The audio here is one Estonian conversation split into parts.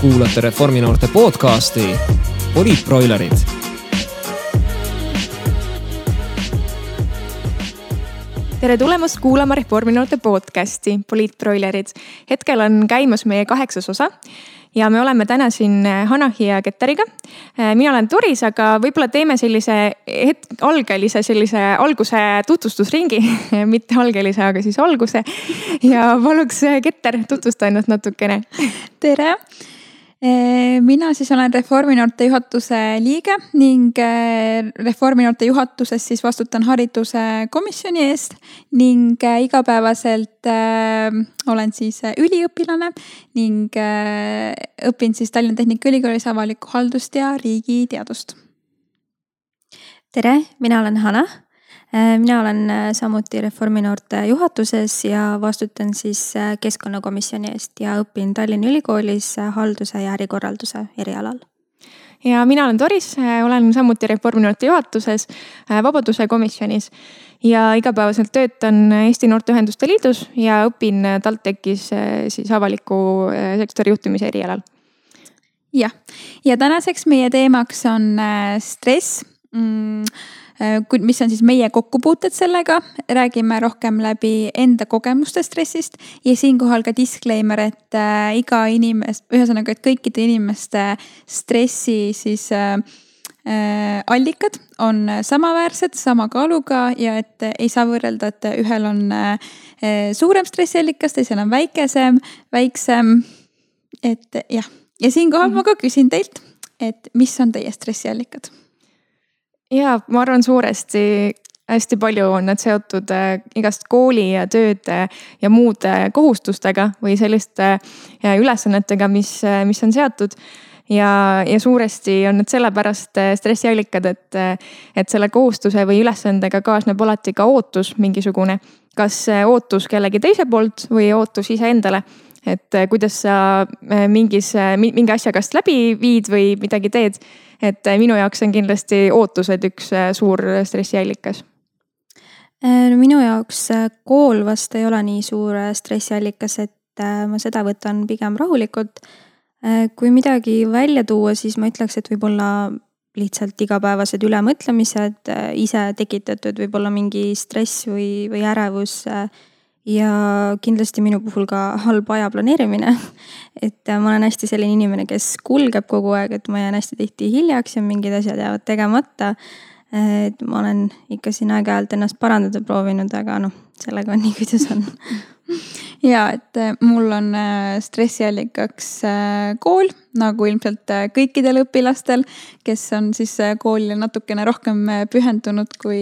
kuulate Reforminoorte podcasti Poliitbroilerid. tere tulemast kuulama Reforminoorte podcasti Poliitbroilerid. hetkel on käimas meie kaheksas osa ja me oleme täna siin Hanahi ja Ketteriga. mina olen Turis, aga võib-olla teeme sellise hetk, algelise sellise alguse tutvustusringi mitte algelise, aga siis alguse. ja paluks Ketter, tutvusta ennast natukene. tere mina siis olen Reforminoorte juhatuse liige ning Reforminoorte juhatuses siis vastutan hariduse komisjoni eest ning igapäevaselt äh, olen siis üliõpilane ning õpin siis Tallinna Tehnikaülikoolis avalikku haldust ja riigiteadust. tere, mina olen Hanah mina olen äh, samuti Reforminoorte juhatuses ja vastutan siis äh, keskkonnakomisjoni eest ja õpin Tallinna Ülikoolis halduse ja ärikorralduse erialal. Ja mina olen Doris, olen samuti Reforminoorte juhatuses, Vabaduse komisjonis ja igapäevaselt töötan Eesti Noorteühenduste Liidus ja õpin TalTechis siis avaliku sektori juhtimise erialal. jah, ja tänaseks meie teemaks on stress. Mm Äh, mis on siis meie kokkupuuted sellega, räägime rohkem läbi enda kogemuste stressist ja siinkohal ka disclaimer, et äh, iga inimest, ühesõnaga, et kõikide inimeste stressi siis äh, äh, allikad on samaväärsed, sama kaaluga ja et ei saa võrrelda, et ühel on äh, suurem stressiallikas, teisel on väikesem, väiksem. et jah, ja siinkohal mm -hmm. ma ka küsin teilt, et mis on teie stressiallikad ja ma arvan suuresti hästi palju on need seotud äh, igast kooli ja tööd äh, ja muude kohustustega või selliste äh, ülesannetega, mis, mis on seatud. ja, ja suuresti on need sellepärast stressiallikad, et, et selle kohustuse või ülesandega kaasneb alati ka ootus mingisugune. kas ootus kellegi teise poolt või ootus iseendale et kuidas sa mingis, mingi asja kas läbi viid või midagi teed et äh, minu jaoks on kindlasti ootused üks äh, suur stressiallikas äh, no minu jaoks kool vast ei ole nii suur stressiallikas, et ma seda võtan pigem rahulikult. kui midagi välja tuua, siis ma ütleks, et võib-olla lihtsalt igapäevased ülemõtlemised, ise tekitatud võib-olla mingi stress või, või ärevus ja kindlasti minu puhul ka halb aja planeerimine. et äh, ma olen hästi selline inimene, kes kulgeb kogu aeg, et ma jään hästi tihti hiljaks ja mingid asjad jäävad tegemata. et ma olen ikka siin aeg-ajalt ennast parandada proovinud, aga noh, sellega on nii, kuidas on ja et äh, mul on äh, stressiallikaks äh, kool, nagu ilmselt kõikidel õpilastel, kes on siis koolile natukene rohkem pühendunud kui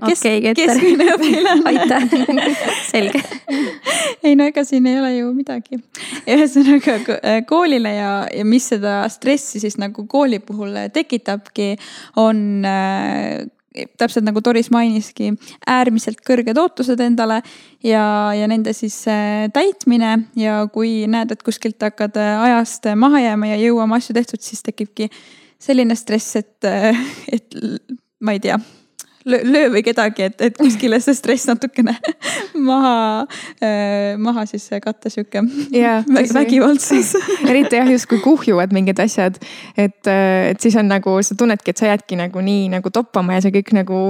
kes, okay, keskmine õpilane. Aitäh, selge. Ei no ega siin ei ole ju midagi. ühesõnaga koolile ja, ja mis seda stressi siis nagu kooli puhul tekitabki, on täpselt nagu Doris mainiski, äärmiselt kõrged ootused endale ja, ja nende siis äh, täitmine. Ja kui näed, et kuskilt hakkad äh, ajast maha jääma ja ei jõua oma asju tehtud, siis tekibki selline stress, et, äh, et ma ei tea löö või kedagi, et, et kuskile see stress natukene maha äh,, maha siis katta sihuke yeah, vägivaldsus eriti jah, justkui kuhjuvad mingid asjad. et, et siis on nagu, sa tunnedki, et sa jäädki nagu nii nagu toppama ja see kõik nagu,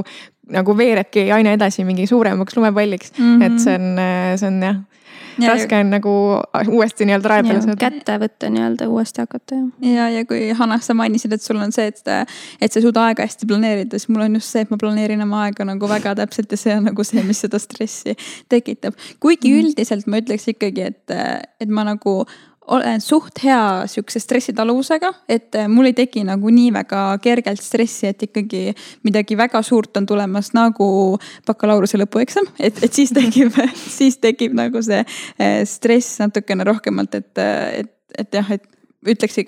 nagu veerebki aina edasi mingi suuremaks lumepalliks mm. -hmm. et see on, see on jah ja, raske on nagu uuesti nii-öelda rae peale saada. kätte võtta nii-öelda uuesti hakata jah. ja, ja kui Hanah, sa mainisid, et sul on see, et, et sa ei suuda aega hästi planeerida, siis mul on just see, et ma planeerin oma aega nagu väga täpselt ja see on nagu see, mis seda stressi tekitab. kuigi mm. üldiselt ma ütleks ikkagi, et, et ma nagu olen suht hea sihukese stressitaluvusega, et äh, mul ei teki nagu nii väga kergelt stressi, et ikkagi midagi väga suurt on tulemas nagu bakalaureuse lõpueksam, et, et siis tekib siis tekib nagu see äh, stress natukene rohkemalt, et, äh, et, et jah, et ütleks,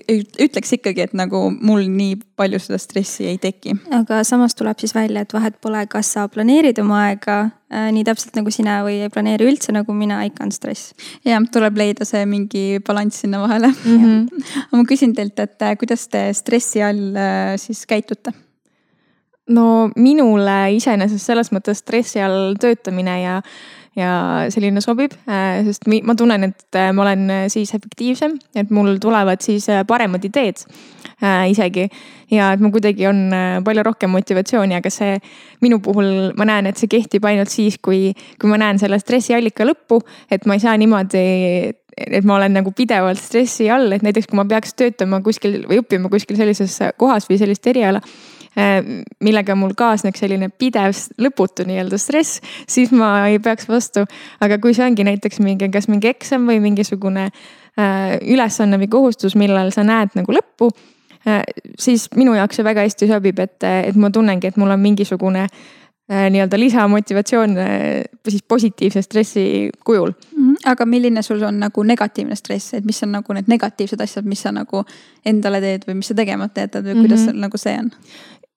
ütleks ikkagi, et nagu mul nii palju seda stressi ei teki. aga samas tuleb siis välja, et vahet pole, kas sa planeerid oma aega äh, nii täpselt nagu sina või ei planeeri üldse nagu mina, ikka on stress. jah, tuleb leida see mingi balanss sinna vahele mm. -hmm. aga ma küsin teilt, et äh, kuidas te stressi all äh, siis käitute? no minule iseenesest selles mõttes stressi all töötamine ja ja selline sobib, sest ma tunnen, et ma olen siis efektiivsem, et mul tulevad siis paremad ideed isegi. ja et mul kuidagi on palju rohkem motivatsiooni, aga see minu puhul ma näen, et see kehtib ainult siis, kui, kui ma näen selle stressiallika lõppu, et ma ei saa niimoodi et ma olen nagu pidevalt stressi all, et näiteks kui ma peaks töötama kuskil või õppima kuskil sellises kohas või sellist eriala äh, millega mul kaasneks selline pidev lõputu nii-öelda stress, siis ma ei peaks vastu. aga kui see ongi näiteks mingi, kas mingi eksam või mingisugune äh, ülesanne või kohustus, millal sa näed nagu lõppu äh,. siis minu jaoks see väga hästi sobib, et, et ma tunnengi, et mul on mingisugune äh, Äh, nii-öelda lisamotivatsioon äh, siis positiivse stressi kujul mm. -hmm. aga milline sul on nagu negatiivne stress, et mis on nagu need negatiivsed asjad, mis sa nagu endale teed või mis sa tegemata jätad või kuidas mm -hmm. nagu see on?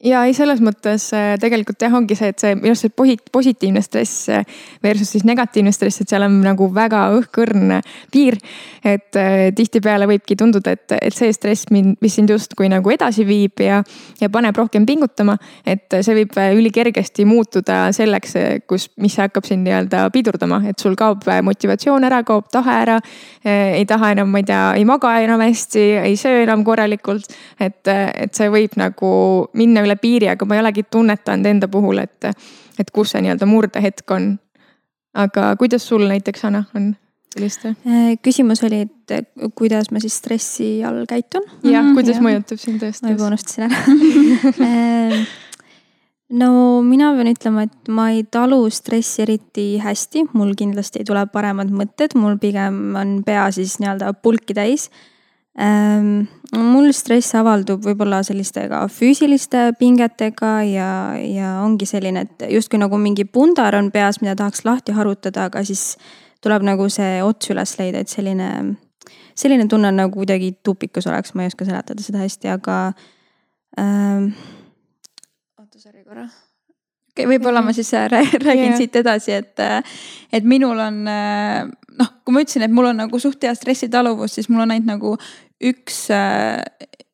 Ja ei, selles mõttes äh, tegelikult jah, ongi see, et see minu arust see positiivne stress äh, versus siis negatiivne stress, et seal on nagu väga õhkõrn piir. et äh, tihtipeale võibki tunduda, et, et see stress mind, mis sind justkui nagu edasi viib ja, ja paneb rohkem pingutama. et see võib ülikergesti muutuda selleks, kus, mis hakkab sind nii-öelda pidurdama, et sul kaob motivatsioon ära, kaob tahe ära. ei taha enam, ma ei tea, ei maga enam hästi, ei söö enam korralikult. et, et see võib nagu minna üle piiri, aga ma ei olegi tunnetanud enda puhul, et, et kus see nii-öelda murdehetk on. aga kuidas sul näiteks, Anna, on sellist? Äh, küsimus oli, et kuidas ma siis stressi all käitun. jah, mhm, kuidas ja. mõjutab sind tõesti? ma juba unustasin ära äh, no mina pean ütlema, et ma ei talu stressi eriti hästi, mul kindlasti ei tule paremad mõtted, mul pigem on pea siis nii-öelda pulki täis Ähm, mul stress avaldub võib-olla selliste ka füüsiliste pingetega ja, ja ongi selline, et justkui nagu mingi pundar on peas, mida tahaks lahti harutada, aga siis tuleb nagu see ots üles leida, et selline, selline tunne on nagu kuidagi tupikus oleks, ma ei oska seletada seda hästi, aga ähm,. oota, sorry korra võib-olla ma siis äh, räägin yeah. siit edasi, et, äh, et minul on äh, noh, kui ma ütlesin, et mul on nagu suht hea stressitaluvus, siis mul on ainult nagu üks, äh,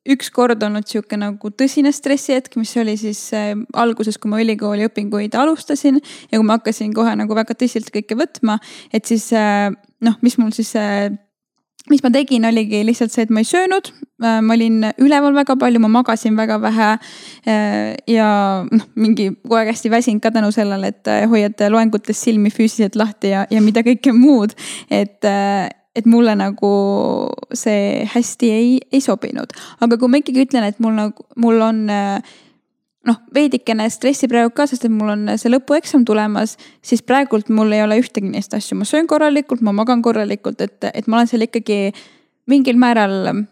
üks kord olnud sihuke nagu tõsine stressihetk, mis oli siis äh, alguses, kui ma ülikooli õpinguid alustasin ja kui ma hakkasin kohe nagu väga tõsiselt kõike võtma, et siis äh, noh, mis mul siis mis ma tegin, oligi lihtsalt see, et ma ei söönud. ma olin üleval väga palju, ma magasin väga vähe. ja noh, mingi kogu aeg hästi väsinud ka tänu sellele, et hoiad loengutes silmi füüsiliselt lahti ja, ja mida kõike muud. et, et mulle nagu see hästi ei, ei sobinud. aga kui ma ikkagi ütlen, et mul nagu, mul on noh, veidikene stressi praegu ka, sest et mul on see lõpueksam tulemas, siis praegult mul ei ole ühtegi neist asju, ma söön korralikult, ma magan korralikult, et, et ma olen seal ikkagi mingil määral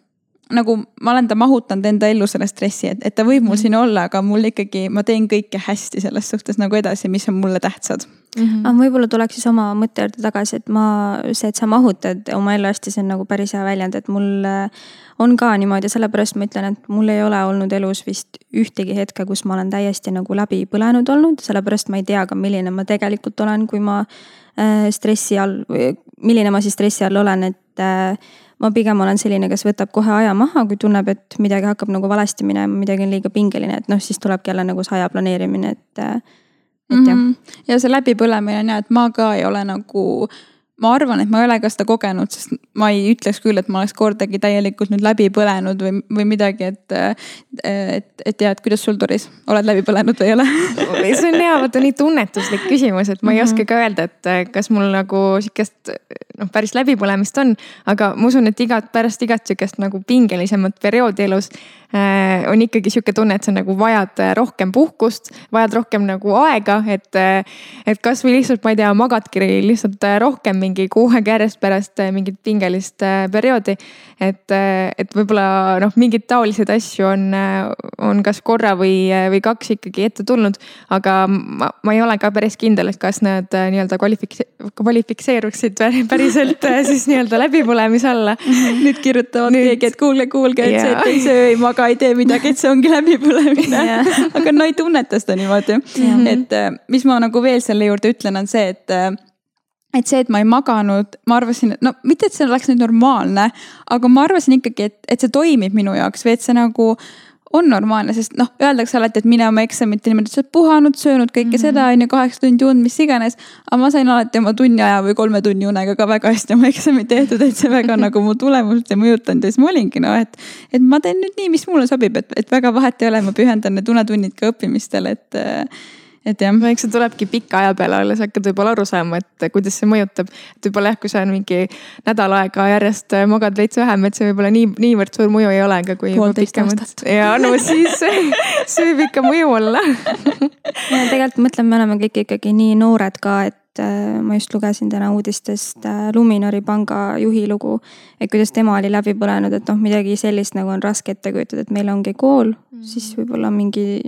nagu ma olen ta mahutanud enda ellu selle stressi, et, et ta võib mul -hmm. siin olla, aga mul ikkagi, ma teen kõike hästi selles suhtes nagu edasi, mis on mulle tähtsad mm. -hmm. aga võib-olla tuleks siis oma mõtte juurde tagasi, et ma, see, et sa mahutad oma ellu hästi, see on nagu päris hea väljend, et mul äh, on ka niimoodi, sellepärast ma ütlen, et mul ei ole olnud elus vist ühtegi hetke, kus ma olen täiesti nagu läbi põlenud olnud, sellepärast ma ei tea ka, milline ma tegelikult olen, kui ma äh, stressi all, milline ma siis stressi all olen, et äh, ma pigem olen selline, kes võtab kohe aja maha, kui tunneb, et midagi hakkab nagu valesti minema, midagi on liiga pingeline, et noh, siis tulebki jälle nagu see aja planeerimine, et. Et jah mm. -hmm. ja see läbipõlemine on ja, et ma ka ei ole nagu ma arvan, et ma ei ole ka seda kogenud, sest ma ei ütleks küll, et ma oleks kordagi täielikult nüüd läbi põlenud või, või midagi, et. et, et ja, et kuidas sul, Doris, oled läbi põlenud või ei ole see on hea, vaata nii tunnetuslik küsimus, et ma ei mm -hmm. oska ka öelda, et kas mul nagu sihukest noh, päris läbipõlemist on. aga ma usun, et igat, pärast igat sihukest nagu pingelisemat perioodi elus äh, on ikkagi sihuke tunne, et sa nagu vajad äh, rohkem puhkust, vajad rohkem nagu aega, et. Äh, et kasvõi lihtsalt, ma ei tea, magadki lihtsalt äh, rohkem mingi kuu aega järjest pärast mingit pingelist perioodi. et, et võib-olla noh, mingeid taoliseid asju on, on kas korra või, või kaks ikkagi ette tulnud. aga ma, ma ei ole ka päris kindel, et kas need nii-öelda kvalifik-, kvalifitseeruksid päris päriselt äh, siis nii-öelda läbipõlemise alla. nüüd kirjutavad nüüd... keegi, et kuulge, kuulge, et see, et ei söö, ei maga, ei tee midagi, et see ongi läbipõlemine aga no ei tunneta seda niimoodi. et äh, mis ma nagu veel selle juurde ütlen, on see, et äh, et see, et ma ei maganud, ma arvasin, et no mitte, et see oleks nüüd normaalne, aga ma arvasin ikkagi, et, et see toimib minu jaoks või et see nagu on normaalne, sest noh, öeldakse alati, et mine oma eksamite niimoodi, sa oled puhanud, söönud kõike mm -hmm. seda, on ju, kaheksa tundi und, mis iganes. aga ma sain alati oma tunni aja või kolme tunni unega ka väga hästi oma eksamid tehtud, et see väga nagu mu tulemust ei mõjutanud ja siis ma olingi noh, et. et ma teen nüüd nii, mis mulle sobib, et, et väga vahet ei ole, ma pühendan need unetunnid ka õppimistele, et et jah. no eks see tulebki pika aja peale alles hakkad võib-olla aru saama, et kuidas see mõjutab. et võib-olla jah, kui sa mingi nädal aega järjest magad veits vähem, et see võib-olla nii, niivõrd suur mõju ei ole, aga kui. poolteist aastat. ja no siis see võib ikka mõju olla ja tegelikult mõtlen, me oleme kõik ikkagi nii noored ka, et äh, ma just lugesin täna uudistest äh, Luminori panga juhi lugu. et kuidas tema oli läbi põlenud, et noh, midagi sellist nagu on raske ette kujutada, et meil ongi kool mm, -hmm. siis võib-olla mingi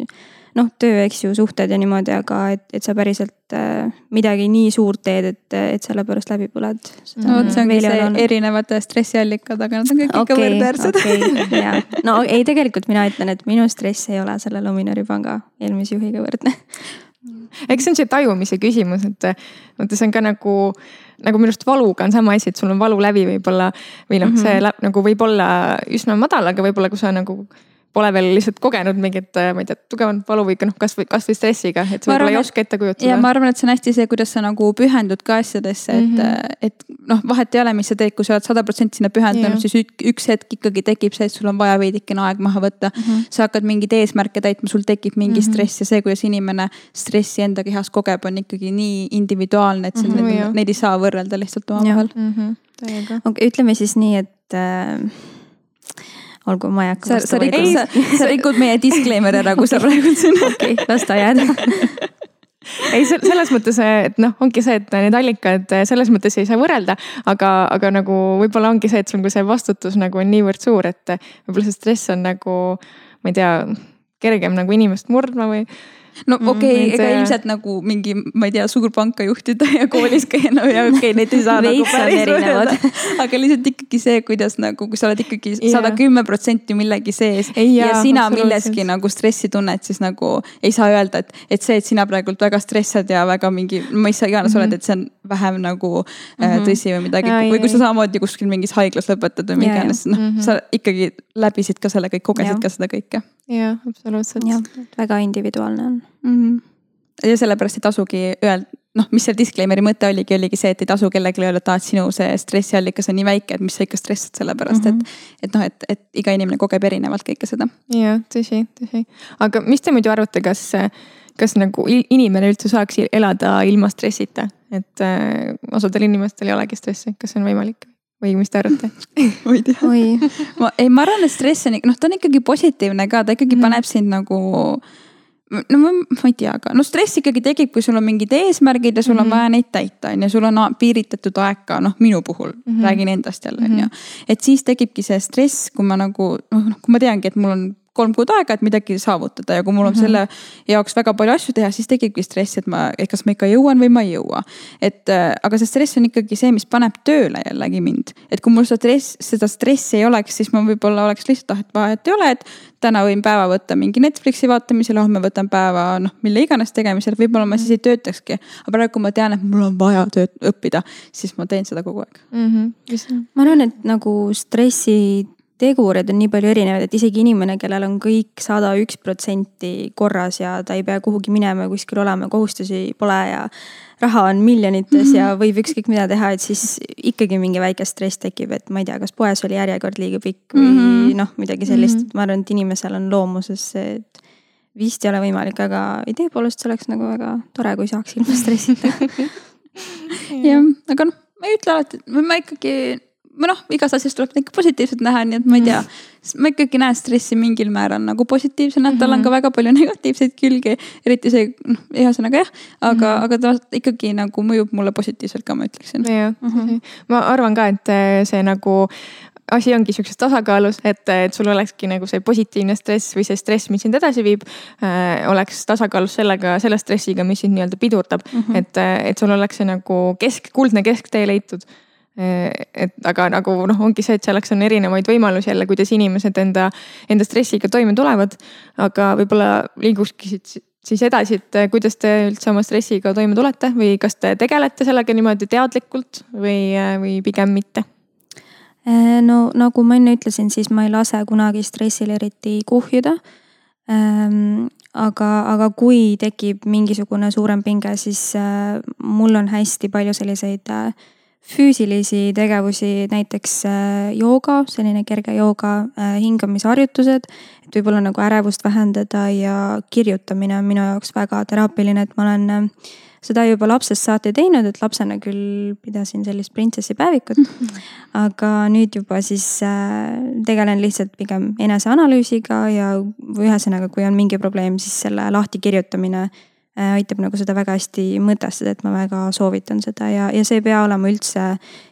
noh, töö, eks ju, suhted ja niimoodi, aga et, et sa päriselt äh, midagi nii suurt teed, et, et selle pärast läbi põled. no vot, see ongi see on... erinevate stressiallikad, aga nad on kõik okay, ikka võrdväärsed okay,. no ei, tegelikult mina ütlen, et minu stress ei ole selle Luminori panga eelmise juhiga võrdne eks see on see tajumise küsimus, et vaata, see on ka nagu, nagu minu arust valuga on sama asi, et sul on valu läbi võib-olla või noh mm -hmm., see nagu võib olla üsna madal, aga võib-olla kui sa nagu pole veel lihtsalt kogenud mingit, äh, ma ei tea, tugevat valu või noh, kasvõi, kasvõi stressiga, et sa võib-olla ei oska ette kujutada. ja ma arvan, et see on hästi see, kuidas sa nagu pühendud ka asjadesse, et mm, -hmm. et noh, vahet ei ole, mis sa teed, kui sa oled sada protsenti sinna pühendunud, siis üks hetk ikkagi tekib see, et sul on vaja veidikene aeg maha võtta mm. -hmm. sa hakkad mingeid eesmärke täitma, sul tekib mingi mm -hmm. stress ja see, kuidas inimene stressi enda kehas kogeb, on ikkagi nii individuaalne, et mm, -hmm, neid ei saa võrrelda lihtsalt omavahel. okei, ütleme siis nii, et äh, olgu, ma ei hakka sa, sa rikud, sa, sa rikud meie disclaimer'i ära, kui sa praegu siin. okei, las ta jääda ei, selles mõttes, et noh, ongi see, et need allikad selles mõttes ei saa võrrelda, aga, aga nagu võib-olla ongi see, et sul ka see vastutus nagu on niivõrd suur, et võib-olla see stress on nagu, ma ei tea, kergem nagu inimest murdma või no mm, okei okay, mm,, ega ilmselt nagu mingi, ma ei tea, suurpanka juhtida ja koolis käia no ja okei okay,, neid ei saa nagu päris võrrelda. aga lihtsalt ikkagi see, kuidas nagu, kui sa oled ikkagi sada kümme protsenti millegi sees ei, ja, ja sina milleski nagu stressi tunned, siis nagu ei saa öelda, et, et see, et sina praegult väga stressad ja väga mingi, mis sa iganes mm -hmm. oled, et see on vähem nagu mm -hmm. tõsi või midagi. või kui sa samamoodi kuskil mingis haiglas lõpetad või mis iganes, noh mm -hmm. sa ikkagi läbisid ka selle kõik, kogesid ja. ka seda kõike jah, absoluutselt. jah, väga individuaalne on mm. -hmm. ja sellepärast ei tasugi öelda, noh, mis seal disclaimer'i mõte oligi, oligi see, et ei tasu kellelegi öelda, et aa, et sinu see stressiallikas on nii väike, et mis sa ikka stressad selle pärast mm, -hmm. et. Mhm. et noh, et, et iga inimene kogeb erinevalt kõike seda. jah, tõsi, tõsi. aga mis te muidu arvate, kas, kas nagu inimene üldse saaks elada ilma stressita, et äh, osadel inimestel ei olegi stressi, kas see on võimalik? või mis te arvate ma ei tea. ma, ei, ma arvan, et stress on, noh, ta on ikkagi positiivne ka, ta ikkagi mm. paneb sind nagu no ma, ma ei tea, aga no stress ikkagi tekib, kui sul on mingid eesmärgid ja sul on mm -hmm. vaja neid täita, on ju, sul on piiritletud aeg ka, noh, minu puhul mm -hmm. räägin endast jälle, on ju. Mhm. et siis tekibki see stress, kui ma nagu noh, kui ma teangi, et mul on kolm kuud aega, et midagi saavutada ja kui mul on mm -hmm. selle jaoks väga palju asju teha, siis tekibki stress, et ma, et kas ma ikka jõuan või ma ei jõua. et äh, aga see stress on ikkagi see, mis paneb tööle jällegi mind, et kui mul seda stress, seda stressi ei oleks, siis ma võib-olla oleks lihtsalt, ah, et vahet ei ole, et täna võin päeva võtta mingi Netflixi vaatamisele, homme võtan päeva noh, mille iganes tegemisel, võib-olla ma siis ei töötakski. aga praegu, ma tean, et mul on vaja tööd õppida, siis ma teen seda kogu aeg mm. -hmm. ma arvan, et nagu stressi tegureid on nii palju erinevaid, et isegi inimene, kellel on kõik sada üks protsenti korras ja ta ei pea kuhugi minema ja kuskil olema, kohustusi pole ja raha on miljonites mm -hmm. ja mhm. võib ükskõik mida teha, et siis ikkagi mingi väike stress tekib, et ma ei tea, kas poes oli järjekord liiga pikk või mm -hmm. noh, midagi sellist mm, -hmm. ma arvan, et inimesel on loomuses see, et vist ei ole võimalik, aga idee poolest see oleks nagu väga tore, kui saaks ilma stressita jah, aga noh, ma ei ütle alati, ma ikkagi noh, igas asjas tuleb ikka positiivset näha, nii et ma ei tea. ma ikkagi näen stressi mingil määral nagu positiivsena, et tal on ka mhm. väga palju negatiivseid külgi. eriti see, noh, ühesõnaga jah, aga mm, -hmm. aga ta ikkagi nagu mõjub mulle positiivselt ka, ma ütleksin. jah mm -hmm., ma arvan ka, et eh, see nagu asi ongi sihukeses tasakaalus, et, et sul olekski nagu see positiivne stress või see stress, mis sind edasi viib äh,. oleks tasakaalus sellega, selle stressiga, mis sind nii-öelda pidurdab mm. -hmm. et, et sul oleks see nagu kesk, kuldne kesktee leitud et aga nagu noh, ongi see, et selleks on erinevaid võimalusi jälle, kuidas inimesed enda, enda stressiga toime tulevad. aga võib-olla liigukski siis edasi, et kuidas te üldse oma stressiga toime tulete või kas te tegelete sellega niimoodi teadlikult või, või pigem mitte? no nagu ma enne ütlesin, siis ma ei lase kunagi stressil eriti kuhjuda. Ehm, aga, aga kui tekib mingisugune suurem pinge, siis mul on hästi palju selliseid füüsilisi tegevusi, näiteks jooga, selline kerge jooga, hingamisharjutused. et võib-olla nagu ärevust vähendada ja kirjutamine on minu jaoks väga teraapiline, et ma olen seda juba lapsest saati teinud, et lapsena küll pidasin sellist printsessipäevikut. aga nüüd juba siis äh, tegelen lihtsalt pigem eneseanalüüsiga ja ühesõnaga, kui on mingi probleem, siis selle lahti kirjutamine äh, aitab nagu seda väga hästi mõtestada, et ma väga soovitan seda ja, ja see ei pea olema üldse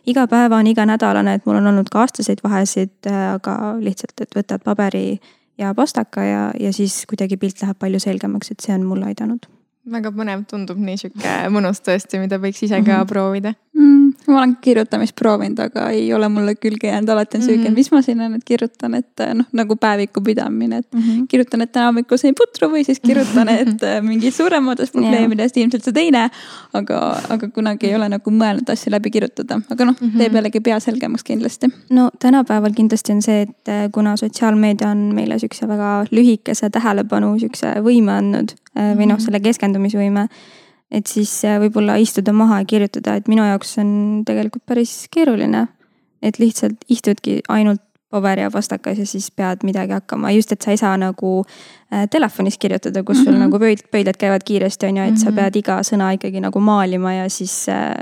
igapäevane, iganädalane, et mul on olnud ka aastaseid vahesid, äh, aga lihtsalt, et võtad paberi ja pastaka ja, ja siis kuidagi pilt läheb palju selgemaks, et see on mulle aidanud väga põnev, tundub nii sihuke mõnus tõesti, mida võiks ise ka mm -hmm. proovida mm,. ma olen kirjutamist proovinud, aga ei ole mulle külge jäänud, alati on sihuke mm, -hmm. mis ma sinna nüüd kirjutan, et noh, nagu päeviku pidamine, et mm -hmm. kirjutan, et täna hommikul sõin putru või siis kirjutan, et mingid suurematest probleemidest yeah. ilmselt see teine. aga, aga kunagi ei ole nagu mõelnud asju läbi kirjutada, aga noh mm -hmm., teeb jällegi pea selgemaks kindlasti. no tänapäeval kindlasti on see, et eh, kuna sotsiaalmeedia on meile sihukese väga lühikese tähelepanu sihukese võime andnud või noh, mhm. selle keskendumisvõime. Et siis äh, võib-olla istuda maha ja kirjutada, et minu jaoks on tegelikult päris keeruline. et lihtsalt istudki ainult paber ja pastakas ja siis pead midagi hakkama, just, et sa ei saa nagu äh, telefonis kirjutada, kus sul mm -hmm. nagu pöid-, pöidlad käivad kiiresti, on ju, et mm -hmm. sa mhm. pead iga sõna ikkagi nagu maalima ja siis äh,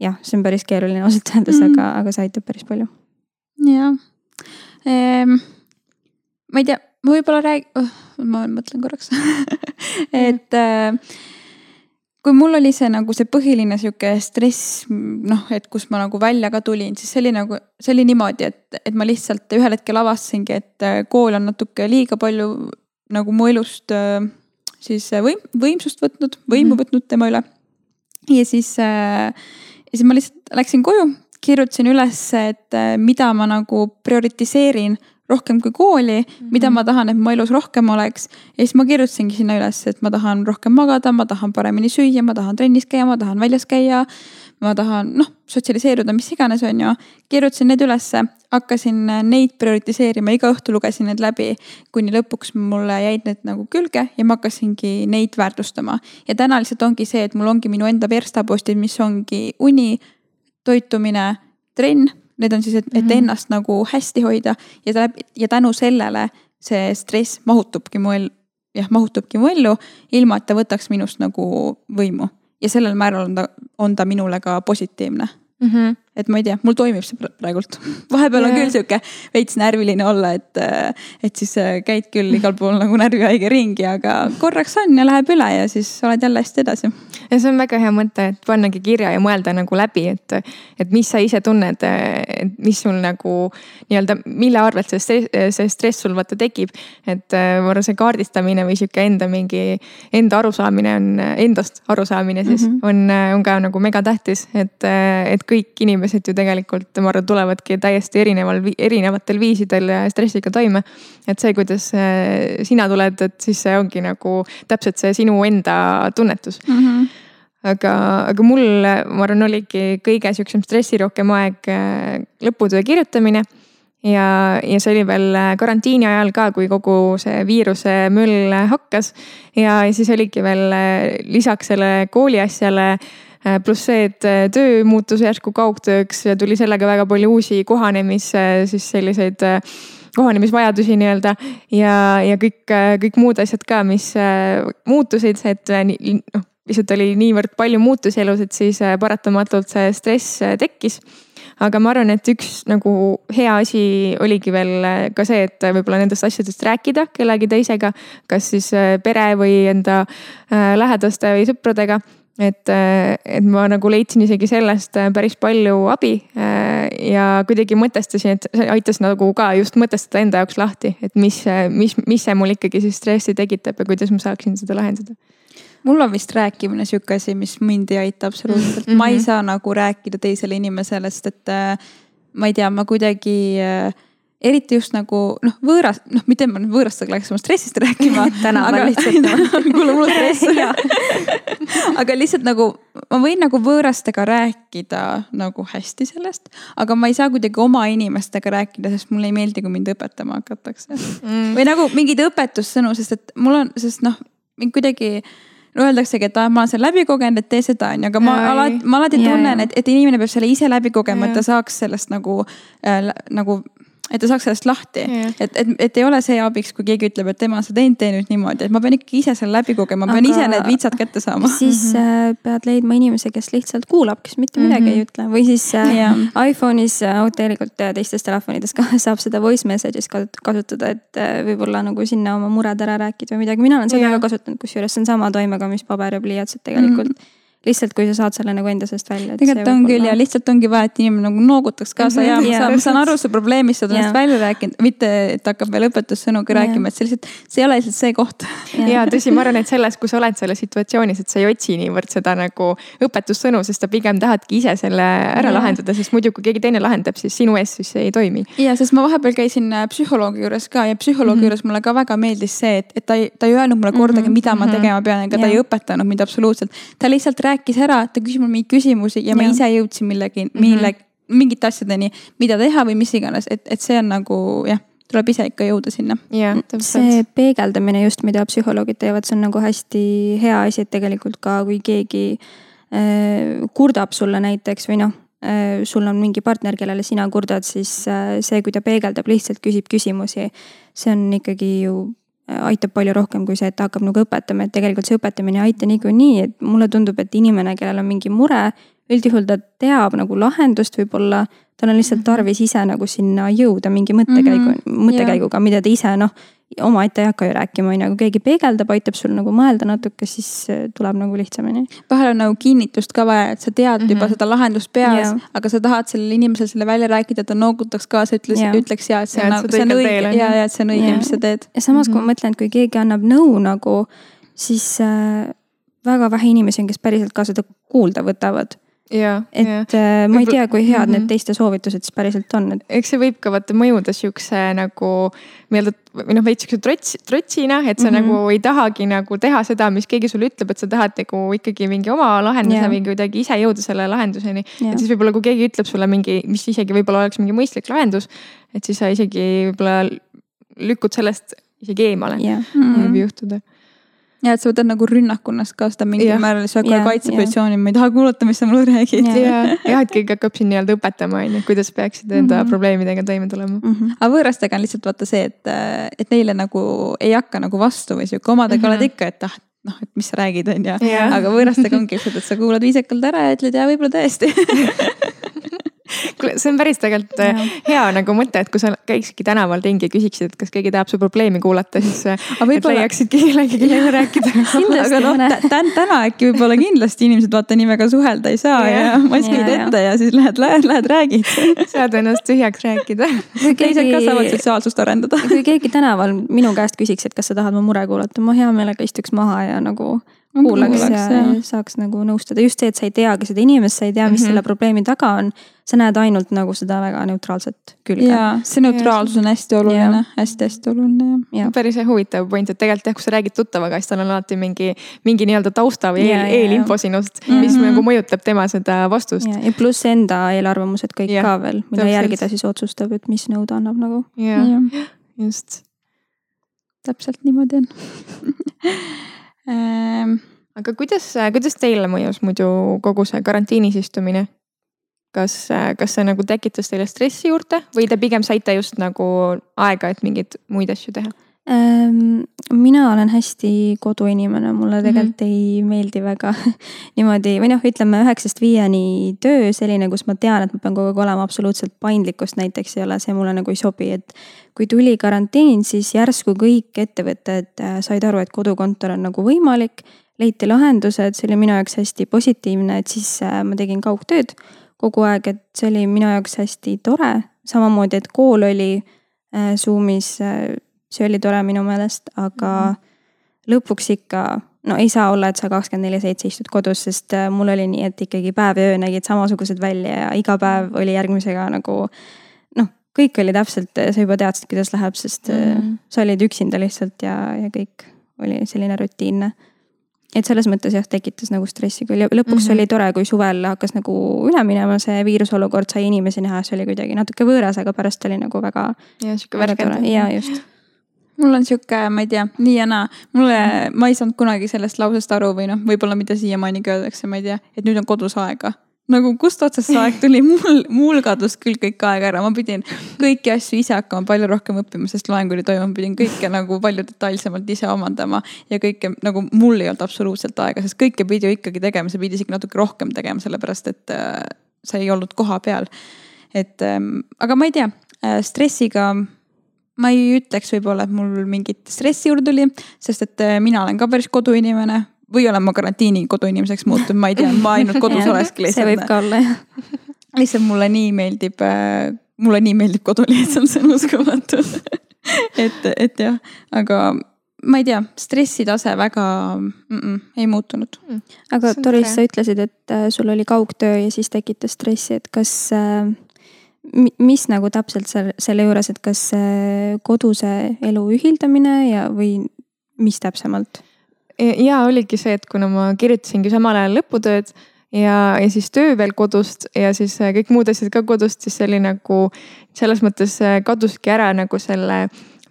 jah, see on päris keeruline ausalt öeldes mm, -hmm. aga, aga see aitab päris palju. jah ehm,. ma ei tea, ma võib-olla räägin oh ma mõtlen korraks et äh, kui mul oli see nagu see põhiline sihuke stress, noh, et kus ma nagu välja ka tulin, siis see oli nagu, see oli niimoodi, et, et ma lihtsalt ühel hetkel avastasingi, et äh, kool on natuke liiga palju nagu mu elust äh, siis võim-, võimsust võtnud, võimu mhm. võtnud tema üle. ja siis, ja siis ma lihtsalt läksin koju, kirjutasin üles, et mida ma nagu prioritiseerin rohkem kui kooli mm, -hmm. mida ma tahan, et mu elus rohkem oleks. ja siis ma kirjutasingi sinna üles, et ma tahan rohkem magada, ma tahan paremini süüa, ma tahan trennis käia, ma tahan väljas käia. ma tahan noh, sotsialiseeruda, mis iganes, on ju. kirjutasin need ülesse, hakkasin neid prioritiseerima, iga õhtu lugesin need läbi. kuni lõpuks mulle jäid need nagu külge ja ma hakkasingi neid väärtustama. ja täna lihtsalt ongi see, et mul ongi minu enda verstapostid, mis ongi uni, toitumine, trenn Need on siis, et, et mhm. ennast nagu hästi hoida ja ta ja tänu sellele see stress mahutubki mu el-, jah, mahutubki mu ellu, ilma et ta võtaks minust nagu võimu. ja sellel määral on ta, on ta minule ka positiivne mm. -hmm et ma ei tea, mul toimib see praegult. vahepeal on küll sihuke veits närviline olla, et, et siis äh, käid küll igal pool nagu närvihaige ringi, aga korraks on ja läheb üle ja siis oled jälle hästi edasi. ja see on väga hea mõte, et pannagi kirja ja mõelda nagu läbi, et, et mis sa ise tunned, et mis sul nagu nii-öelda, mille arvelt see stress, see stress sul vaata tekib. et äh, ma arvan, see kaardistamine või sihuke enda mingi, enda arusaamine on, endast arusaamine siis mm -hmm. on, on ka nagu megatähtis, et, et kõik inimesed inimesed ju tegelikult, ma arvan, tulevadki täiesti erineval, erinevatel viisidel stressiga toime. et see, kuidas äh, sina tuled, et siis see ongi nagu täpselt see sinu enda tunnetus mm. -hmm aga, aga mul, ma arvan, oligi kõige sihukesem stressirohkem aeg äh, lõputöö kirjutamine ja, ja see oli veel äh, karantiini ajal ka, kui kogu see viiruse möll hakkas. ja siis oligi veel lisaks selle kooli asjale pluss see, et äh, töö muutus järsku kaugtööks ja tuli sellega väga palju uusi kohanemis, siis selliseid äh, kohanemisvajadusi nii-öelda ja, ja kõik, kõik muud asjad ka, mis muutusid, et noh, lihtsalt oli niivõrd palju muutusi elus, et siis paratamatult see stress tekkis. Aga ma arvan, et üks nagu hea asi oligi veel ka see, et võib-olla nendest asjadest rääkida kellegi teisega, kas siis pere või enda lähedaste või sõpradega et, äh, et ma nagu leidsin isegi sellest äh, päris palju abi äh, ja kuidagi mõtestasin, et see aitas nagu ka just mõtestada enda jaoks lahti, et mis, mis, mis see mul ikkagi siis stressi tekitab ja kuidas ma saaksin seda lahendada mul on vist rääkimine sihuke asi, mis mind ei aita absoluutselt mm, -hmm. ma ei saa nagu rääkida teisele inimesele, sest et ma ei tea, ma kuidagi eriti just nagu noh, võõras, noh, mitte ma nüüd võõrastega läheks oma stressist rääkima tänaval lihtsalt. kuule, mul on stress. Aga lihtsalt nagu ma võin nagu võõrastega rääkida nagu hästi sellest, aga ma ei saa kuidagi oma inimestega rääkida, sest mulle ei meeldi, kui mind õpetama hakatakse. Mm.. või nagu mingeid õpetussõnu, sest et mul on, sest noh, mind kuidagi öeldaksegi, et ma olen selle läbi kogenud, et tee seda, on ju, aga ma alati, ma alati tunnen, et, et inimene peab selle ise läbi kogema, et ta saaks sellest nagu äh,, nagu et ta saaks sellest lahti yeah.. et, et, et ei ole see abiks, kui keegi ütleb, et tema seda teinud, tee nüüd niimoodi, et ma pean ikkagi ise selle läbi kogema, ma pean Aga... ise need vitsad kätte saama. siis mm -hmm. pead leidma inimese, kes lihtsalt kuulab, kes mitte midagi mm -hmm. ei ütle või siis yeah. Äh, iPhone'is, äh, tegelikult teistes telefonides ka saab seda voice message'is kasutada, et võib-olla nagu sinna oma mured ära rääkida või midagi, mina olen seda yeah. ka kasutanud, kusjuures see on sama toimega, mis paber ja pliiats, et tegelikult mm. -hmm lihtsalt, kui sa saad selle nagu enda seest välja. tegelikult on küll ja lihtsalt ongi vaja, et inimene nagu noogutaks kaasa mm -hmm. ja ma saan, ma saan aru su probleemist, sa oled ennast välja rääkinud, mitte et hakkab veel õpetussõnuga rääkima, et see lihtsalt, see ei ole lihtsalt see koht. ja tõsi, ma arvan, et selles, kui sa oled selles situatsioonis, et sa ei otsi niivõrd seda nagu õpetussõnu, sest sa pigem tahadki ise selle ära ja. lahendada, sest muidu, kui keegi teine lahendab, siis sinu eest siis ei toimi. ja, sest ma vahepeal käisin äh, psühholoogi juures ka ja psühholoogi mm -hmm. juures mulle ka väga meeldis see, et, et ta ei, ta ei öelnud mulle kordagi, mhm. mida mm -hmm. ma tegema pean, ega ta ei õpetanud mind absoluutselt. ta lihtsalt rääkis ära, ta küsis mul mingeid küsimusi ja ma ja. ise jõudsin millegi mm, -hmm. mille, mingite asjadeni, mida teha või mis iganes, et, et see on nagu jah tuleb ise ikka jõuda sinna. see peegeldamine just, mida psühholoogid teevad, see on nagu hästi hea asi, et tegelikult ka kui keegi äh, kurdab sulle näiteks või noh äh,, sul on mingi partner, kellele sina kurdad, siis äh, see, kui ta peegeldab, lihtsalt küsib küsimusi, see on ikkagi ju aitab palju rohkem kui see, et ta hakkab nagu õpetama, et tegelikult see õpetamine ei aita niikuinii, et mulle tundub, et inimene, kellel on mingi mure, üldjuhul ta teab nagu lahendust võib-olla, tal on lihtsalt mhm. tarvis ise nagu sinna jõuda mingi mõttekäigu mm, -hmm. mõttekäiguga, mida ta ise noh, omaette ei hakka ju rääkima, on ju, aga keegi peegeldab, aitab sul nagu mõelda natuke, siis tuleb nagu lihtsamini. vahel on nagu kinnitust ka vaja, et sa tead mm -hmm. juba seda lahendust peas, aga sa tahad sellele inimesele selle välja rääkida, et ta noogutaks kaasa, ütles, ütleks ja, et see on, nagu, see on õige ja, ja et see on õige, mis sa teed. ja samas kui ma mhm. mõtlen, et kui keegi annab nõu nagu, siis äh, väga vähe inimesi on, kes päriselt ka seda kuulda võtavad Ja, et ja. Äh, ma ei tea, kui head mm -hmm. need teiste soovitused siis päriselt on, et. eks see võib ka vaata mõjuda siukse nagu nii-öelda või noh, veits siukse trots, trotsina, et sa mm -hmm. nagu ei tahagi nagu teha seda, mis keegi sulle ütleb, et sa tahad nagu ikkagi mingi oma lahenduse yeah. või kuidagi ise jõuda selle lahenduseni yeah.. et siis võib-olla, kui keegi ütleb sulle mingi, mis isegi võib-olla oleks mingi mõistlik lahendus, et siis sa isegi võib-olla lükkud sellest isegi eemale yeah. mm, -hmm. võib juhtuda ja et sa võtad nagu rünnakunnast ka seda mingil määral, siis hakkad kaitsepositsiooni, ma ei taha kuulata, mis sa mulle räägid. ja, ja et keegi hakkab sind nii-öelda õpetama, on ju, kuidas peaksid enda mm -hmm. probleemidega toime tulema mm. -hmm. aga võõrastega on lihtsalt vaata see, et, et neile nagu ei hakka nagu vastu või sihuke, omadega mm -hmm. oled ikka, et ah, noh, et mis sa räägid, on ju. aga võõrastega ongi lihtsalt, et sa kuulad viisakalt ära ja ütled ja võib-olla tõesti kuule, see on päris tegelikult ja. Äh, hea nagu mõte, et kui sa käiksidki tänaval ringi ja küsiksid, et kas keegi tahab su probleemi kuulata, siis äh, leiaksid kellelegi, kellega rääkida. aga noh, täna äkki võib-olla kindlasti inimesed vaata nii väga suhelda ei saa ja, ja maskid ja, ette ja siis lähed, lähed, lähed räägid. saad ennast tühjaks rääkida. teised ka saavad sotsiaalsust arendada. kui keegi tänaval minu käest küsiks, et kas sa tahad mu mure kuulata, ma hea meelega istuks maha ja nagu kuulaks ja, ja saaks nagu nõustada, just see, et sa ei teagi seda inimest, sa ei tea, mis mm -hmm. selle probleemi taga on. sa näed ainult nagu seda väga neutraalset külge. ja see neutraalsus on hästi oluline hästi,, hästi-hästi oluline ja. päris huvitav point, et tegelikult jah, kui sa räägid tuttavaga, siis tal on alati mingi, mingi nii-öelda tausta või eel, eelinfo sinust, mis mm -hmm. nagu mõjutab tema seda vastust. ja pluss enda eelarvamused kõik ja, ka veel, mille järgi ta siis otsustab, et mis nõu ta annab nagu. just. täpselt niimoodi on aga kuidas, kuidas teile mõjus muidu kogu see karantiinis istumine? kas, kas see nagu tekitas teile stressi juurde või te pigem saite just nagu aega, et mingeid muid asju teha? Ehm, mina olen hästi koduinimene, mulle mhm. tegelikult mm -hmm. ei meeldi väga niimoodi või noh, ütleme üheksast viieni töö selline, kus ma tean, et ma pean kogu aeg olema absoluutselt paindlikkust näiteks ei ole, see mulle nagu ei sobi, et. kui tuli karantiin, siis järsku kõik ettevõtted äh, said aru, et kodukontor on nagu võimalik. leiti lahendused, see oli minu jaoks hästi positiivne, et siis äh, ma tegin kaugtööd kogu aeg, et see oli minu jaoks hästi tore. samamoodi, et kool oli äh, Zoom'is see oli tore minu meelest, aga mm -hmm. lõpuks ikka no ei saa olla, et sa kakskümmend neli seitse istud kodus, sest äh, mul oli nii, et ikkagi päev ja öö nägid samasugused välja ja iga päev oli järgmisega nagu noh, kõik oli täpselt, sa juba teadsid, kuidas läheb, sest mm Mhm. -hmm. sa olid üksinda lihtsalt ja, ja kõik oli selline rutiinne. et selles mõttes jah, tekitas nagu stressi küll ja lõpuks mm Mhm. -hmm. oli tore, kui suvel hakkas nagu üle minema see viirusolukord, sai inimesi näha, see oli kuidagi natuke võõras, aga pärast oli nagu väga, ja sihuke värskendav. ja just. Mul on sihuke, ma ei tea, nii ja naa. mulle, ma ei saanud kunagi sellest lausest aru või noh, võib-olla mida siiamaanigi öeldakse, ma ei tea, et nüüd on kodus aega. nagu kust otsast see aeg tuli, mul, mul kadus küll kõik aeg ära, ma pidin kõiki asju ise hakkama palju rohkem õppima, sest loeng oli toimunud, pidin kõike nagu palju detailsemalt ise omandama. ja kõike nagu mul ei olnud absoluutselt aega, sest kõike pidi ju ikkagi tegema, sa pidid isegi natuke rohkem tegema, sellepärast et äh, sa ei olnud koha peal. et ähm, aga ma ei tea äh,, stressiga ma ei ütleks võib-olla, et mul mingit stressi juurde tuli, sest et äh, mina olen ka päris koduinimene või olen ma karantiini koduinimeseks muutunud, ma ei tea, ma ainult kodus olekski see võib lihtsalt. ka olla jah. lihtsalt mulle nii meeldib, mulle nii meeldib kodu lihtsalt, see on uskumatu et, et jah, aga ma ei tea, stressitase väga mm -mm, ei muutunud. aga See on Doris, sa ütlesid, et äh, sul oli kaugtöö ja siis tekitas stressi, et kas äh, mis nagu täpselt seal selle juures, et kas koduse elu ühildamine ja, või mis täpsemalt? ja oligi see, et kuna ma kirjutasingi samal ajal lõputööd ja, ja siis töö veel kodust ja siis äh, kõik muud asjad ka kodust, siis see oli nagu selles mõttes äh, kaduski ära nagu selle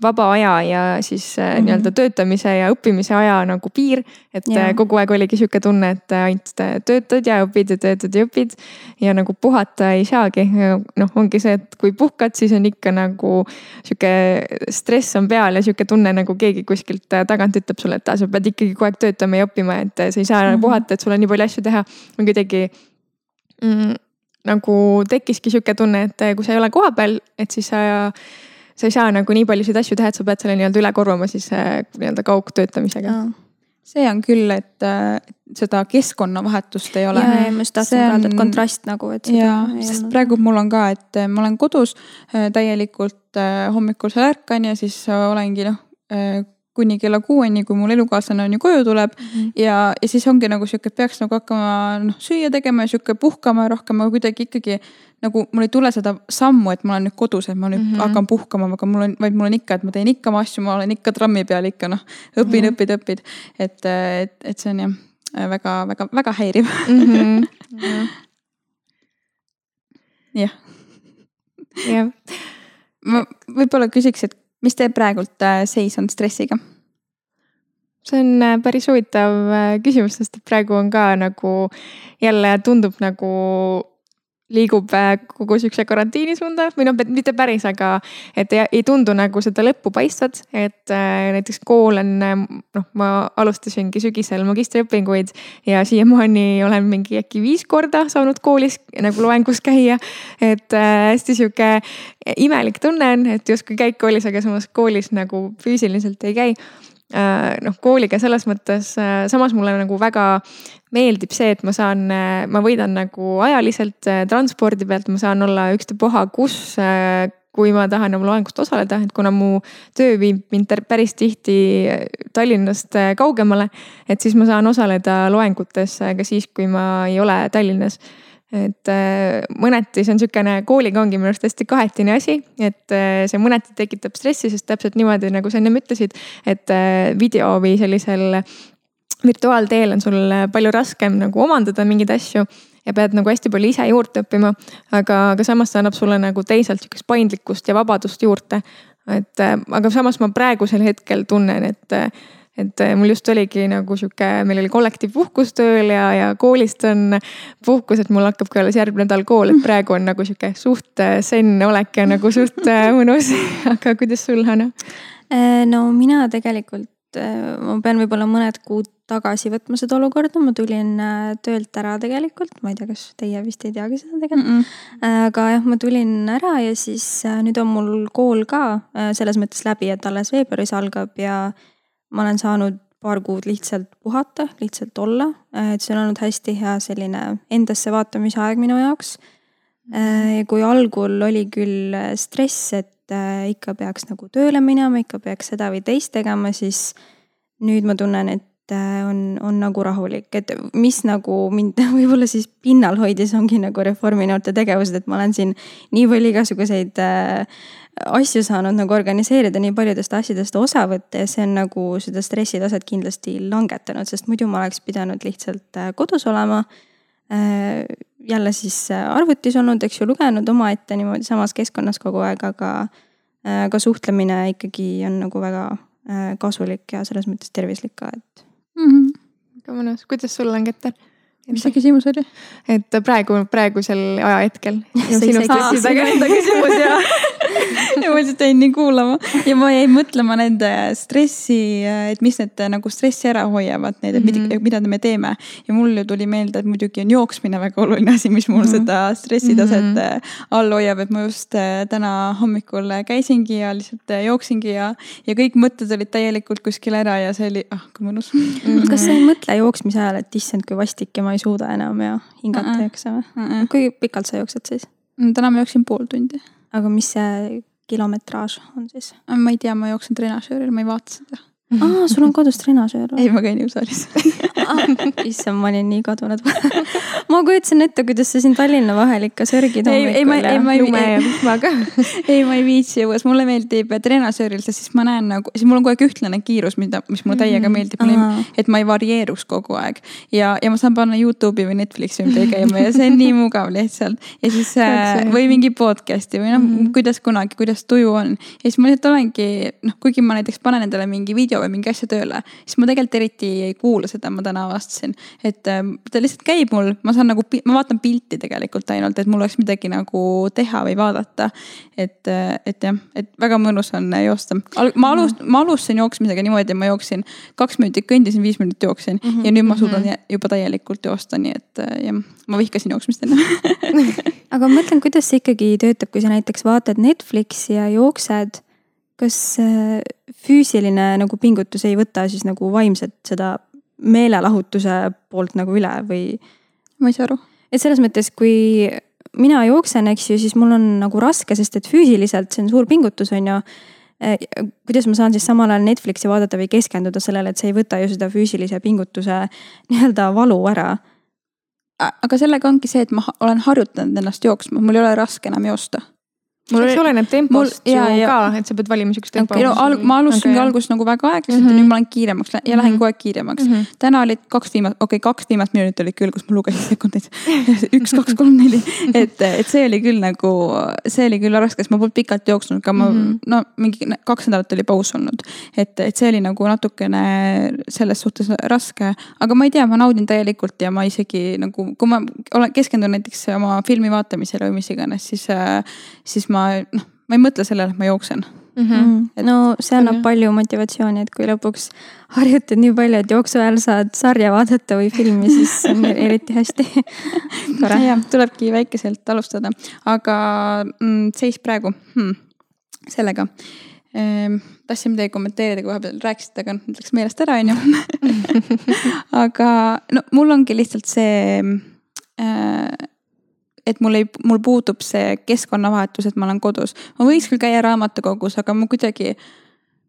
vaba aja ja siis mm. -hmm. nii-öelda töötamise ja õppimise aja nagu piir. et yeah. kogu aeg oligi sihuke tunne, et äh, ainult töötad ja õpid ja töötad ja õpid. ja nagu puhata ei saagi, noh, ongi see, et kui puhkad, siis on ikka nagu sihuke stress on peal ja sihuke tunne nagu keegi kuskilt äh, tagant ütleb sulle, et sa pead ikkagi kogu aeg töötama ja õppima, et äh, sa ei saa mm. -hmm. puhata, et sul on nii palju asju teha. on kuidagi mm, nagu tekkiski sihuke tunne, et äh, kui sa ei ole kohapeal, et siis sa sa ei saa nagu nii paljusid asju teha, et sa pead selle nii-öelda üle korvama siis äh, nii-öelda kaugtöötamisega. see on küll, et äh, seda keskkonnavahetust ei ole. ja, ja ma just tahtsin öelda, on- et kontrast nagu, et seda jaa, ei sest olnud. praegu mul on ka, et äh, ma olen kodus täielikult hommikul seal ärkan ja siis olengi noh kuni kella kuueni, kui mul elukaaslane on ju koju tuleb mm. Mhm. ja, ja siis ongi nagu sihuke, et peaks nagu hakkama noh süüa tegema ja sihuke puhkama rohkem, aga kuidagi ikkagi nagu mul ei tule seda sammu, et ma olen nüüd kodus, et ma nüüd mm. -hmm. hakkan puhkama, aga mul on, vaid mul on ikka, et ma teen ikka oma asju, ma olen ikka trammi peal ikka noh, õpin mm, -hmm. õpid, õpid. et, et, et see on jah väga-väga-väga häiriv. mm. -hmm. jah, jah, ma võib-olla küsiks, et mis teie praegult äh, seis on stressiga? see on äh, päris huvitav äh, küsimus, sest praegu on ka nagu jälle tundub nagu liigub äh, kogu siukse karantiini suunda või noh, mitte päris, aga et ei, ei tundu nagu seda lõppu paistvat, et äh, näiteks kool on äh, noh, ma alustasingi sügisel magistriõpinguid ja siiamaani olen mingi äkki viis korda saanud koolis nagu loengus käia. et äh, hästi sihuke imelik tunne on, et justkui käid koolis, aga samas koolis nagu füüsiliselt ei käi noh, kooliga selles mõttes, samas mulle nagu väga meeldib see, et ma saan, ma võidan nagu ajaliselt transpordi pealt, ma saan olla ükstapuha kus, kui ma tahan oma loengust osaleda, et kuna mu töö viib mind päris tihti Tallinnast kaugemale, et siis ma saan osaleda loengutes ka siis, kui ma ei ole Tallinnas et mõneti see on niisugune, kooliga ongi minu arust hästi kahetine asi, et see mõneti tekitab stressi, sest täpselt niimoodi, nagu sa ennem ütlesid, et video või sellisel virtuaalteel on sul palju raskem nagu omandada mingeid asju ja pead nagu hästi palju ise juurde õppima. aga, aga samas see annab sulle nagu teisalt sihukest paindlikkust ja vabadust juurde. et aga samas ma praegusel hetkel tunnen, et et mul just oligi nagu sihuke, meil oli kollektiivpuhkus tööl ja, ja koolist on puhkus, et mul hakkab ka alles järgmine nädal kool, et praegu on nagu sihuke suht zen olek ja nagu suht mõnus. aga kuidas sul, Hanna? no mina tegelikult, ma pean võib-olla mõned kuud tagasi võtma seda olukorda, ma tulin töölt ära tegelikult, ma ei tea, kas teie vist ei teagi seda tegelikult mm. -mm. aga jah, ma tulin ära ja siis nüüd on mul kool ka selles mõttes läbi, et alles veebruaris algab ja ma olen saanud paar kuud lihtsalt puhata, lihtsalt olla, et see on olnud hästi hea selline endasse vaatamise aeg minu jaoks. kui algul oli küll stress, et ikka peaks nagu tööle minema, ikka peaks seda või teist tegema, siis nüüd ma tunnen, et äh, on, on nagu rahulik, et mis nagu mind võib-olla siis pinnal hoidis, ongi nagu Reforminoorte tegevused, et ma olen siin nii palju igasuguseid äh, asju saanud nagu organiseerida, nii paljudest asjadest osa võtta ja see on nagu seda stressitaset kindlasti langetanud, sest muidu ma oleks pidanud lihtsalt äh, kodus olema. jälle siis arvutis olnud, eks ju, lugenud omaette niimoodi samas keskkonnas kogu aeg, aga, aga suhtlemine ikkagi on nagu väga kasulik ja selles mõttes tervislik ka, et mm. -hmm. väga mõnus, kuidas sul on, Keter? Mis see küsimus oli? et praegu, praegusel ajahetkel. ja ma lihtsalt jäin nii kuulama ja ma jäin mõtlema nende stressi, et mis need nagu stressi ära hoiavad, need, et mm -hmm. mida me teeme. ja mul ju tuli meelde, et muidugi on jooksmine väga oluline asi, mis mul mm -hmm. seda stressitaset mm -hmm. all hoiab, et ma just äh, täna hommikul käisingi ja lihtsalt äh, jooksingi ja, ja kõik mõtted olid täielikult kuskil ära ja see oli, ah kui mõnus mm. -hmm. kas sa ei mõtle jooksmise ajal, et issand, kui vastik ja ma ei suuda enam ja hingata ei jaksa või? kui pikalt sa jooksed siis? täna ma jooksin pool tundi aga mis see kilometraaž on siis? ma ei tea, ma jooksen trenažööril, ma ei vaata seda aa, sul on kodus trenažöör või? ei, ma käin jõusaalis issand, ma olin nii kadunud ma kujutasin ette, kuidas sa siin Tallinna vahel ikka sörgid hommikul ja lume ja vihmaga ei, ma ei viitsi õues, mulle meeldib trenažööril, sest siis ma näen nagu, siis mul on kogu aeg ühtlane kiirus, mida, mis mulle täiega meeldib mm, -hmm. et ma ei varieeruks kogu aeg. ja, ja ma saan panna Youtube'i või Netflixi midagi käima ja see on nii mugav lihtsalt. ja siis äh, või mingi podcast'i või noh mm -hmm., kuidas kunagi, kuidas tuju on. ja siis ma lihtsalt olengi, noh, kuigi ma näiteks panen endale mingi video video või mingi asja tööle, siis ma tegelikult eriti ei kuula seda, ma täna avastasin. et äh, ta lihtsalt käib mul, ma saan nagu, ma vaatan pilti tegelikult ainult, et mul oleks midagi nagu teha või vaadata. et, äh, et jah, et väga mõnus on joosta. ma alust-, ma alustasin jooksmisega niimoodi, ma jooksin kaks minutit kõndisin, viis minutit jooksin mm -hmm. ja nüüd ma suudan mm -hmm. juba täielikult joosta, nii et äh, jah, ma vihkasin jooksmist enne aga ma mõtlen, kuidas see ikkagi töötab, kui sa näiteks vaatad Netflixi ja jooksed kas äh, füüsiline nagu pingutus ei võta siis nagu vaimset seda meelelahutuse poolt nagu üle või? ma ei saa aru. et selles mõttes, kui mina jooksen, eks ju, siis mul on nagu raske, sest et füüsiliselt see on suur pingutus, on ju. Äh, kuidas ma saan siis samal ajal Netflixi vaadata või keskenduda sellele, et see ei võta ju seda füüsilise pingutuse nii-öelda valu ära aga sellega ongi see, et ma olen harjutanud ennast jooksma, mul ei ole raske enam joosta mul eks oleneb tempost mul, ja, ju ja. ka, et sa pead valima siukest tempo okay.. no al-, ma alustasingi okay. alguses nagu väga aeglaselt mm -hmm. ja nüüd ma olen kiiremaks ja mm -hmm. lähen kogu aeg kiiremaks mm. -hmm. täna olid kaks viimast, okei okay,, kaks viimast minutit olid küll, kus ma lugesin sekundeid. üks, kaks, kolm, neli, et, et see oli küll nagu, see oli küll raske, sest ma polnud pikalt jooksnud, ka ma mm -hmm. no mingi kaks nädalat oli paus olnud. et, et see oli nagu natukene selles suhtes raske, aga ma ei tea, ma naudin täielikult ja ma isegi nagu, kui ma olen, keskendun näiteks oma filmi vaatamisele või mis iganes, siis, siis ma ma noh, ma ei mõtle sellele, et ma jooksen mm. -hmm. Et, no see annab palju motivatsiooni, et kui lõpuks harjutad nii palju, et jooksu ajal saad sarja vaadata või filmi, siis on eriti hästi tore. jah, tulebki väikeselt alustada, aga mm, seis praegu hmm, sellega ehm,. tahtsin midagi kommenteerida, kui vahepeal rääkisite, aga noh, läks meelest ära, on ju. aga no mul ongi lihtsalt see äh, et mul ei, mul puudub see keskkonnavahetus, et ma olen kodus. ma võiks küll käia raamatukogus, aga ma kuidagi,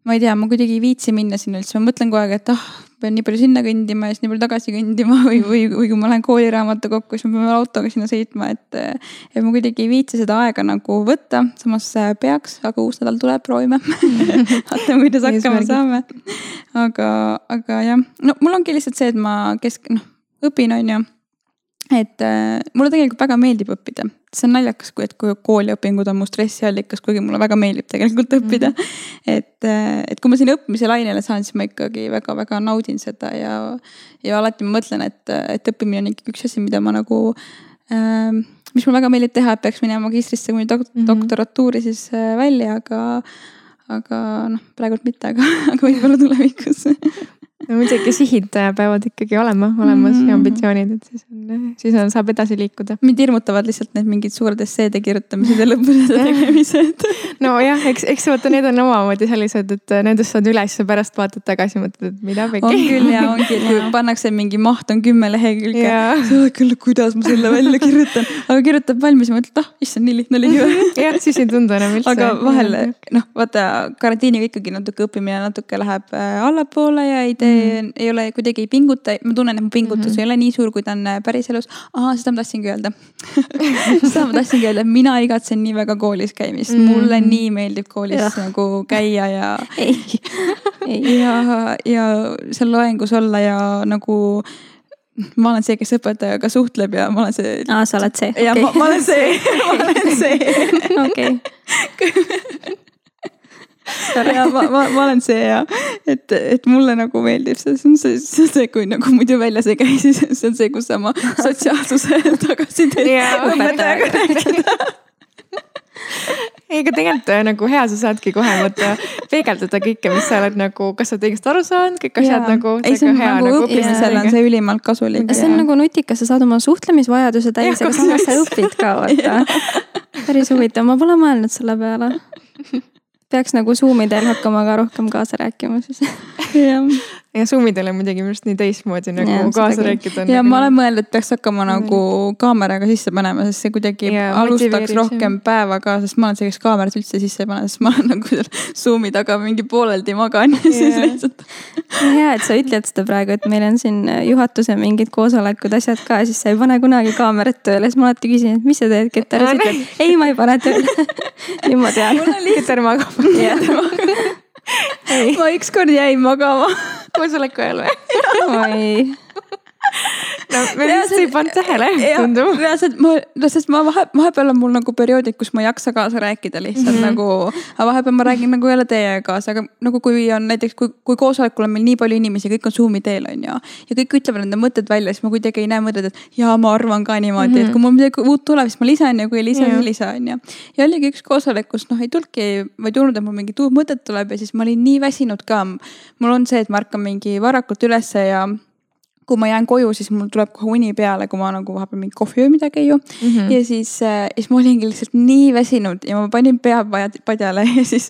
ma ei tea, ma kuidagi ei viitsi minna sinna üldse, ma mõtlen kogu aeg, et ah oh,, pean nii palju sinna kõndima ja siis nii palju tagasi kõndima või, või, või kui ma lähen kooliraamatukokku, siis ma pean autoga sinna sõitma, et. et ma kuidagi ei viitsi seda aega nagu võtta, samas peaks, aga uus nädal tuleb, proovime vaatame, kuidas hakkama saame. aga, aga jah, no mul ongi lihtsalt see, et ma kesk, noh, õpin, on ju et äh, mulle tegelikult väga meeldib õppida, see on naljakas, kui, et kui kooliõpingud on mu stressiallikas, kuigi mulle väga meeldib tegelikult õppida mm. -hmm. et, äh, et kui ma sinna õppimise lainele saan, siis ma ikkagi väga-väga naudin seda ja, ja alati ma mõtlen, et, et õppimine on ikkagi üks asi, mida ma nagu äh,. mis mulle väga meeldib teha, et peaks minema magistrisse kuni dok mm -hmm. doktorantuuri siis äh, välja, aga aga noh, praegult mitte, aga, aga võib-olla tulevikus no muidugi sihid peavad ikkagi olema olemas mm -hmm. ja ambitsioonid, et siis on, siis on, saab edasi liikuda. mind hirmutavad lihtsalt need mingid suured esseede kirjutamised ja lõpused tegemised nojah, eks, eks vaata, need on omamoodi sellised, et nendest saad üles ja pärast vaatad tagasi, mõtled, et mida peki. on küll ja ongi, et kui pannakse mingi maht on kümme lehekülge. sa oled küll, kuidas ma selle välja kirjutan, aga kirjutab valmis ja mõtled, ah issand, nii lihtne oligi või. jah, siis ei tundu enam üldse. aga vahel noh, vaata karantiiniga ikkagi natuke õppimine natuke läheb äh, allapoole ja ei tee -hmm. ei ole kuidagi ei pinguta, ma tunnen, et mu pingutus mm -hmm. ei ole nii suur, kui ta on äh, päriselus. aa, seda ma tahtsingi öelda seda ma tahtsingi öelda, mina igatsen nii väga koolis käimist mm, -hmm. mulle nii meeldib koolis ja. nagu käia ja ja, ja seal loengus olla ja nagu ma olen see, kes õpetajaga suhtleb ja ma olen see. aa, sa oled see. ja okay. ma, ma olen see ma olen see. okei ja ma, ma, ma olen see ja et, et mulle nagu meeldib see, see on see, see, see, kui nagu muidu väljas ei käi, siis see on see, kus sa oma sotsiaalsuse tagasi teed rääkida ei, aga tegelikult äh, nagu hea, sa saadki kohe vaata peegeldada kõike, mis sa oled nagu, kas sa oled õigesti aru saanud, kõik asjad ja. nagu. ei, see on hea, nagu õppimisel on see ülimalt kasulik. see on nagu nutikas, sa saad oma suhtlemisvajaduse täis, aga samas sa õpid ka vaata. päris huvitav, ma pole mõelnud selle peale peaks nagu Zoom'i teel hakkama ka rohkem kaasa rääkima siis jah. Ja Zoom'i teel on muidugi minu arust nii teistmoodi nagu ja, kaasa rääkida. ja nagu... ma olen mõelnud, et peaks hakkama nagu kaameraga sisse panema, sest see kuidagi ja, alustaks rohkem päeva ka, sest ma olen see, kes kaamerat üldse sisse ei pane, sest ma olen nagu seal Zoom'i taga mingi pooleldi magan ja siis lihtsalt. hea, et sa ütled seda praegu, et meil on siin juhatuse mingid koosolekud, asjad ka, siis sa ei pane kunagi kaamerat tööle, siis ma alati küsin, et mis sa teed, Keter, siis ütled ei, ma ei pane tööle. Nüüd ma tean. Keter magab ma ükskord jäin magama. Koosoleku ajal või? oi no me vist ei pannud tähele, tundub. reaalselt ma, no sest ma vahe, vahepeal on mul nagu perioodid, kus ma ei jaksa kaasa rääkida lihtsalt mm -hmm. nagu. aga vahepeal ma räägin nagu jälle teiega kaasa, aga nagu kui on näiteks, kui, kui koosolekul on meil nii palju inimesi, kõik on Zoom'i teel on ju. ja kõik ütlevad enda mõtted välja, siis ma kuidagi ei näe mõtet, et jaa, ma arvan ka niimoodi mm, -hmm. et mhm. kui mul midagi uut tuleb, siis ma lisan ja kui ei lisa, siis ei lisa on ju. ja oligi üks koosolek, kus noh ei tulnudki, vaid tulnud, et mul mingit uut mõtet tuleb ja siis ma olin nii väsinud ka. mul on see, et ma ärkan mingi varakult ülesse ja kui ma jään koju, siis mul tuleb kohe uni peale, kui ma nagu vahepeal mingi kohvi või midagi ei joo mm. -hmm. ja siis äh,, siis ma olingi lihtsalt nii väsinud ja ma panin pea padjale ja siis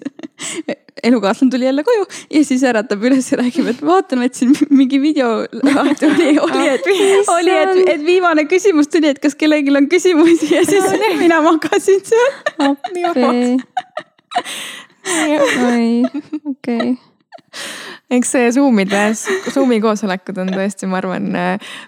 elukaaslane tuli jälle koju ja siis äratab üles ja räägib, et vaatan, et siin mingi video lahti oli, oli, et, oli, et, et viimane küsimus tuli, et kas kellelgi on küsimusi ja siis mina magasin seal. appi. oi, okei eks see Zoomides, Zoomi koosolekud on tõesti, ma arvan,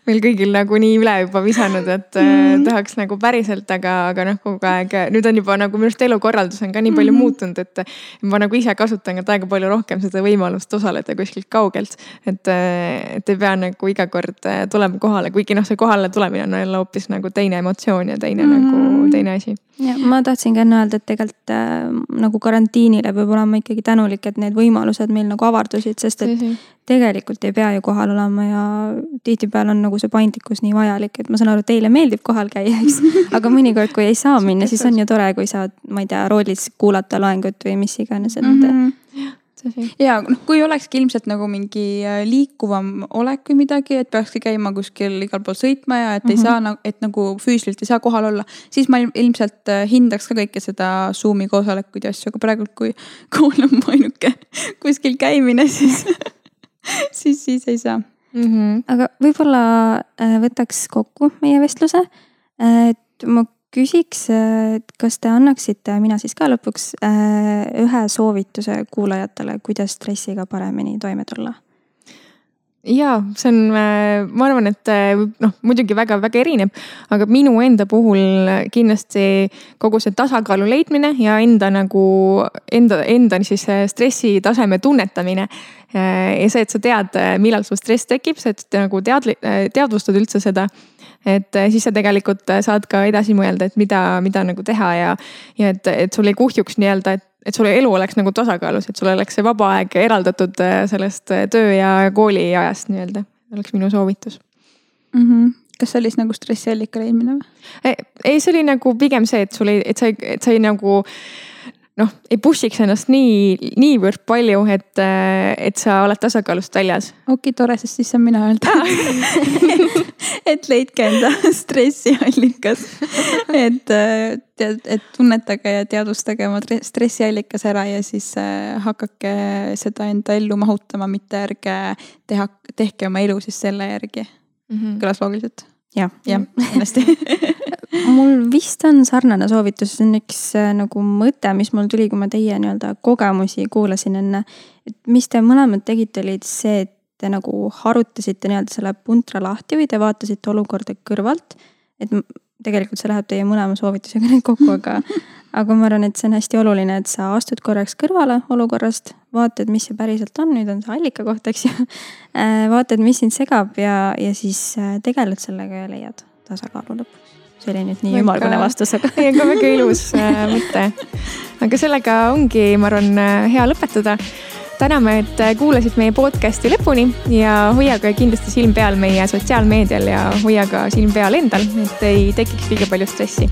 meil kõigil nagu nii üle juba visanud, et mm. tahaks nagu päriselt, aga, aga noh, kogu aeg nüüd on juba nagu minu arust elukorraldus on ka nii palju mm muutunud, et ma nagu ise kasutan ka aega palju rohkem seda võimalust osaleda kuskilt kaugelt. et, et ei pea nagu iga kord tulema kohale, kuigi noh, see kohale tulemine on jälle hoopis nagu teine emotsioon ja teine mm nagu teine asi ja ma tahtsingi enne öelda, et tegelikult äh, nagu karantiinile peab olema ikkagi tänulik, et need võimalused meil nagu avardusid, sest et -hmm. tegelikult ei pea ju kohal olema ja tihtipeale on nagu see paindlikkus nii vajalik, et ma saan aru, teile meeldib kohal käia, eks. aga mõnikord, kui ei saa minna, siis on ju tore, kui saad, ma ei tea, roolis kuulata loengut või mis iganes, et mm. -hmm ja noh, kui olekski ilmselt nagu mingi äh, liikuvam olek või midagi, et peakski käima kuskil igal pool sõitma ja et mm -hmm. ei mhm. saa nagu, et nagu füüsiliselt ei saa kohal olla, siis ma ilmselt äh, hindaks ka kõike seda Zoom'i koosolekuid ja asju, aga praegu, kui kool on mu ainuke kuskil käimine, siis siis, siis ei saa mm. -hmm. aga võib-olla äh, võtaks kokku meie vestluse. et ma küsiks, et kas te annaksite, mina siis ka lõpuks, äh, ühe soovituse kuulajatele, kuidas stressiga paremini toime tulla? Ja see on, äh, ma arvan, et äh, noh, muidugi väga-väga erineb, aga minu enda puhul kindlasti kogu see tasakaalu leidmine ja enda nagu enda, enda siis stressitaseme tunnetamine. ja see, et sa tead, millal sul stress tekib, sa nagu teadli-, teadvustad üldse seda et siis sa tegelikult saad ka edasi mõelda, et mida, mida nagu teha ja, ja et, et sul ei kuhjuks nii-öelda, et, et sul elu oleks nagu tasakaalus, et sul oleks see vaba aeg eraldatud eh, sellest töö ja kooli ajast nii-öelda, oleks minu soovitus mm. -hmm kas see oli siis nagu stressiallika leidmine või? ei, see oli nagu pigem see, et sul ei, et sa ei, et sa ei nagu noh, ei push'iks ennast nii, niivõrd palju, et, et sa oled tasakaalust väljas. okei tore, sest siis saan mina öelda et leidke enda stressiallikas. et et tunnetage ja teadvustage oma stressiallikas ära ja siis äh, hakake seda enda ellu mahutama, mitte ärge teha, tehke oma elu siis selle järgi mm. -hmm. kõlas loogiliselt? jah, jah, kindlasti mul vist on sarnane soovitus, see on üks äh, nagu mõte, mis mul tuli, kui ma teie nii-öelda kogemusi kuulasin enne. et mis te mõlemad tegite, oli see, et te nagu harutasite nii-öelda selle puntra lahti või te vaatasite olukorda kõrvalt. et tegelikult see läheb teie mõlema soovitusega nüüd kokku, aga, aga ma arvan, et see on hästi oluline, et sa astud korraks kõrvale olukorrast, vaatad, mis see päriselt on, nüüd on see allika koht, eks ju. vaatad, mis sind segab ja, ja siis tegeled sellega ja leiad tasakaalu lõpuks see oli nüüd nii ümmargune vastus, aga. ei, aga väga ilus äh, mõte. aga sellega ongi, ma arvan, äh, hea lõpetada. täname, et äh, kuulasid meie podcast'i lõpuni ja hoiage kindlasti silm peal meie sotsiaalmeedial ja hoia ka silm peal endal, et ei tekiks liiga palju stressi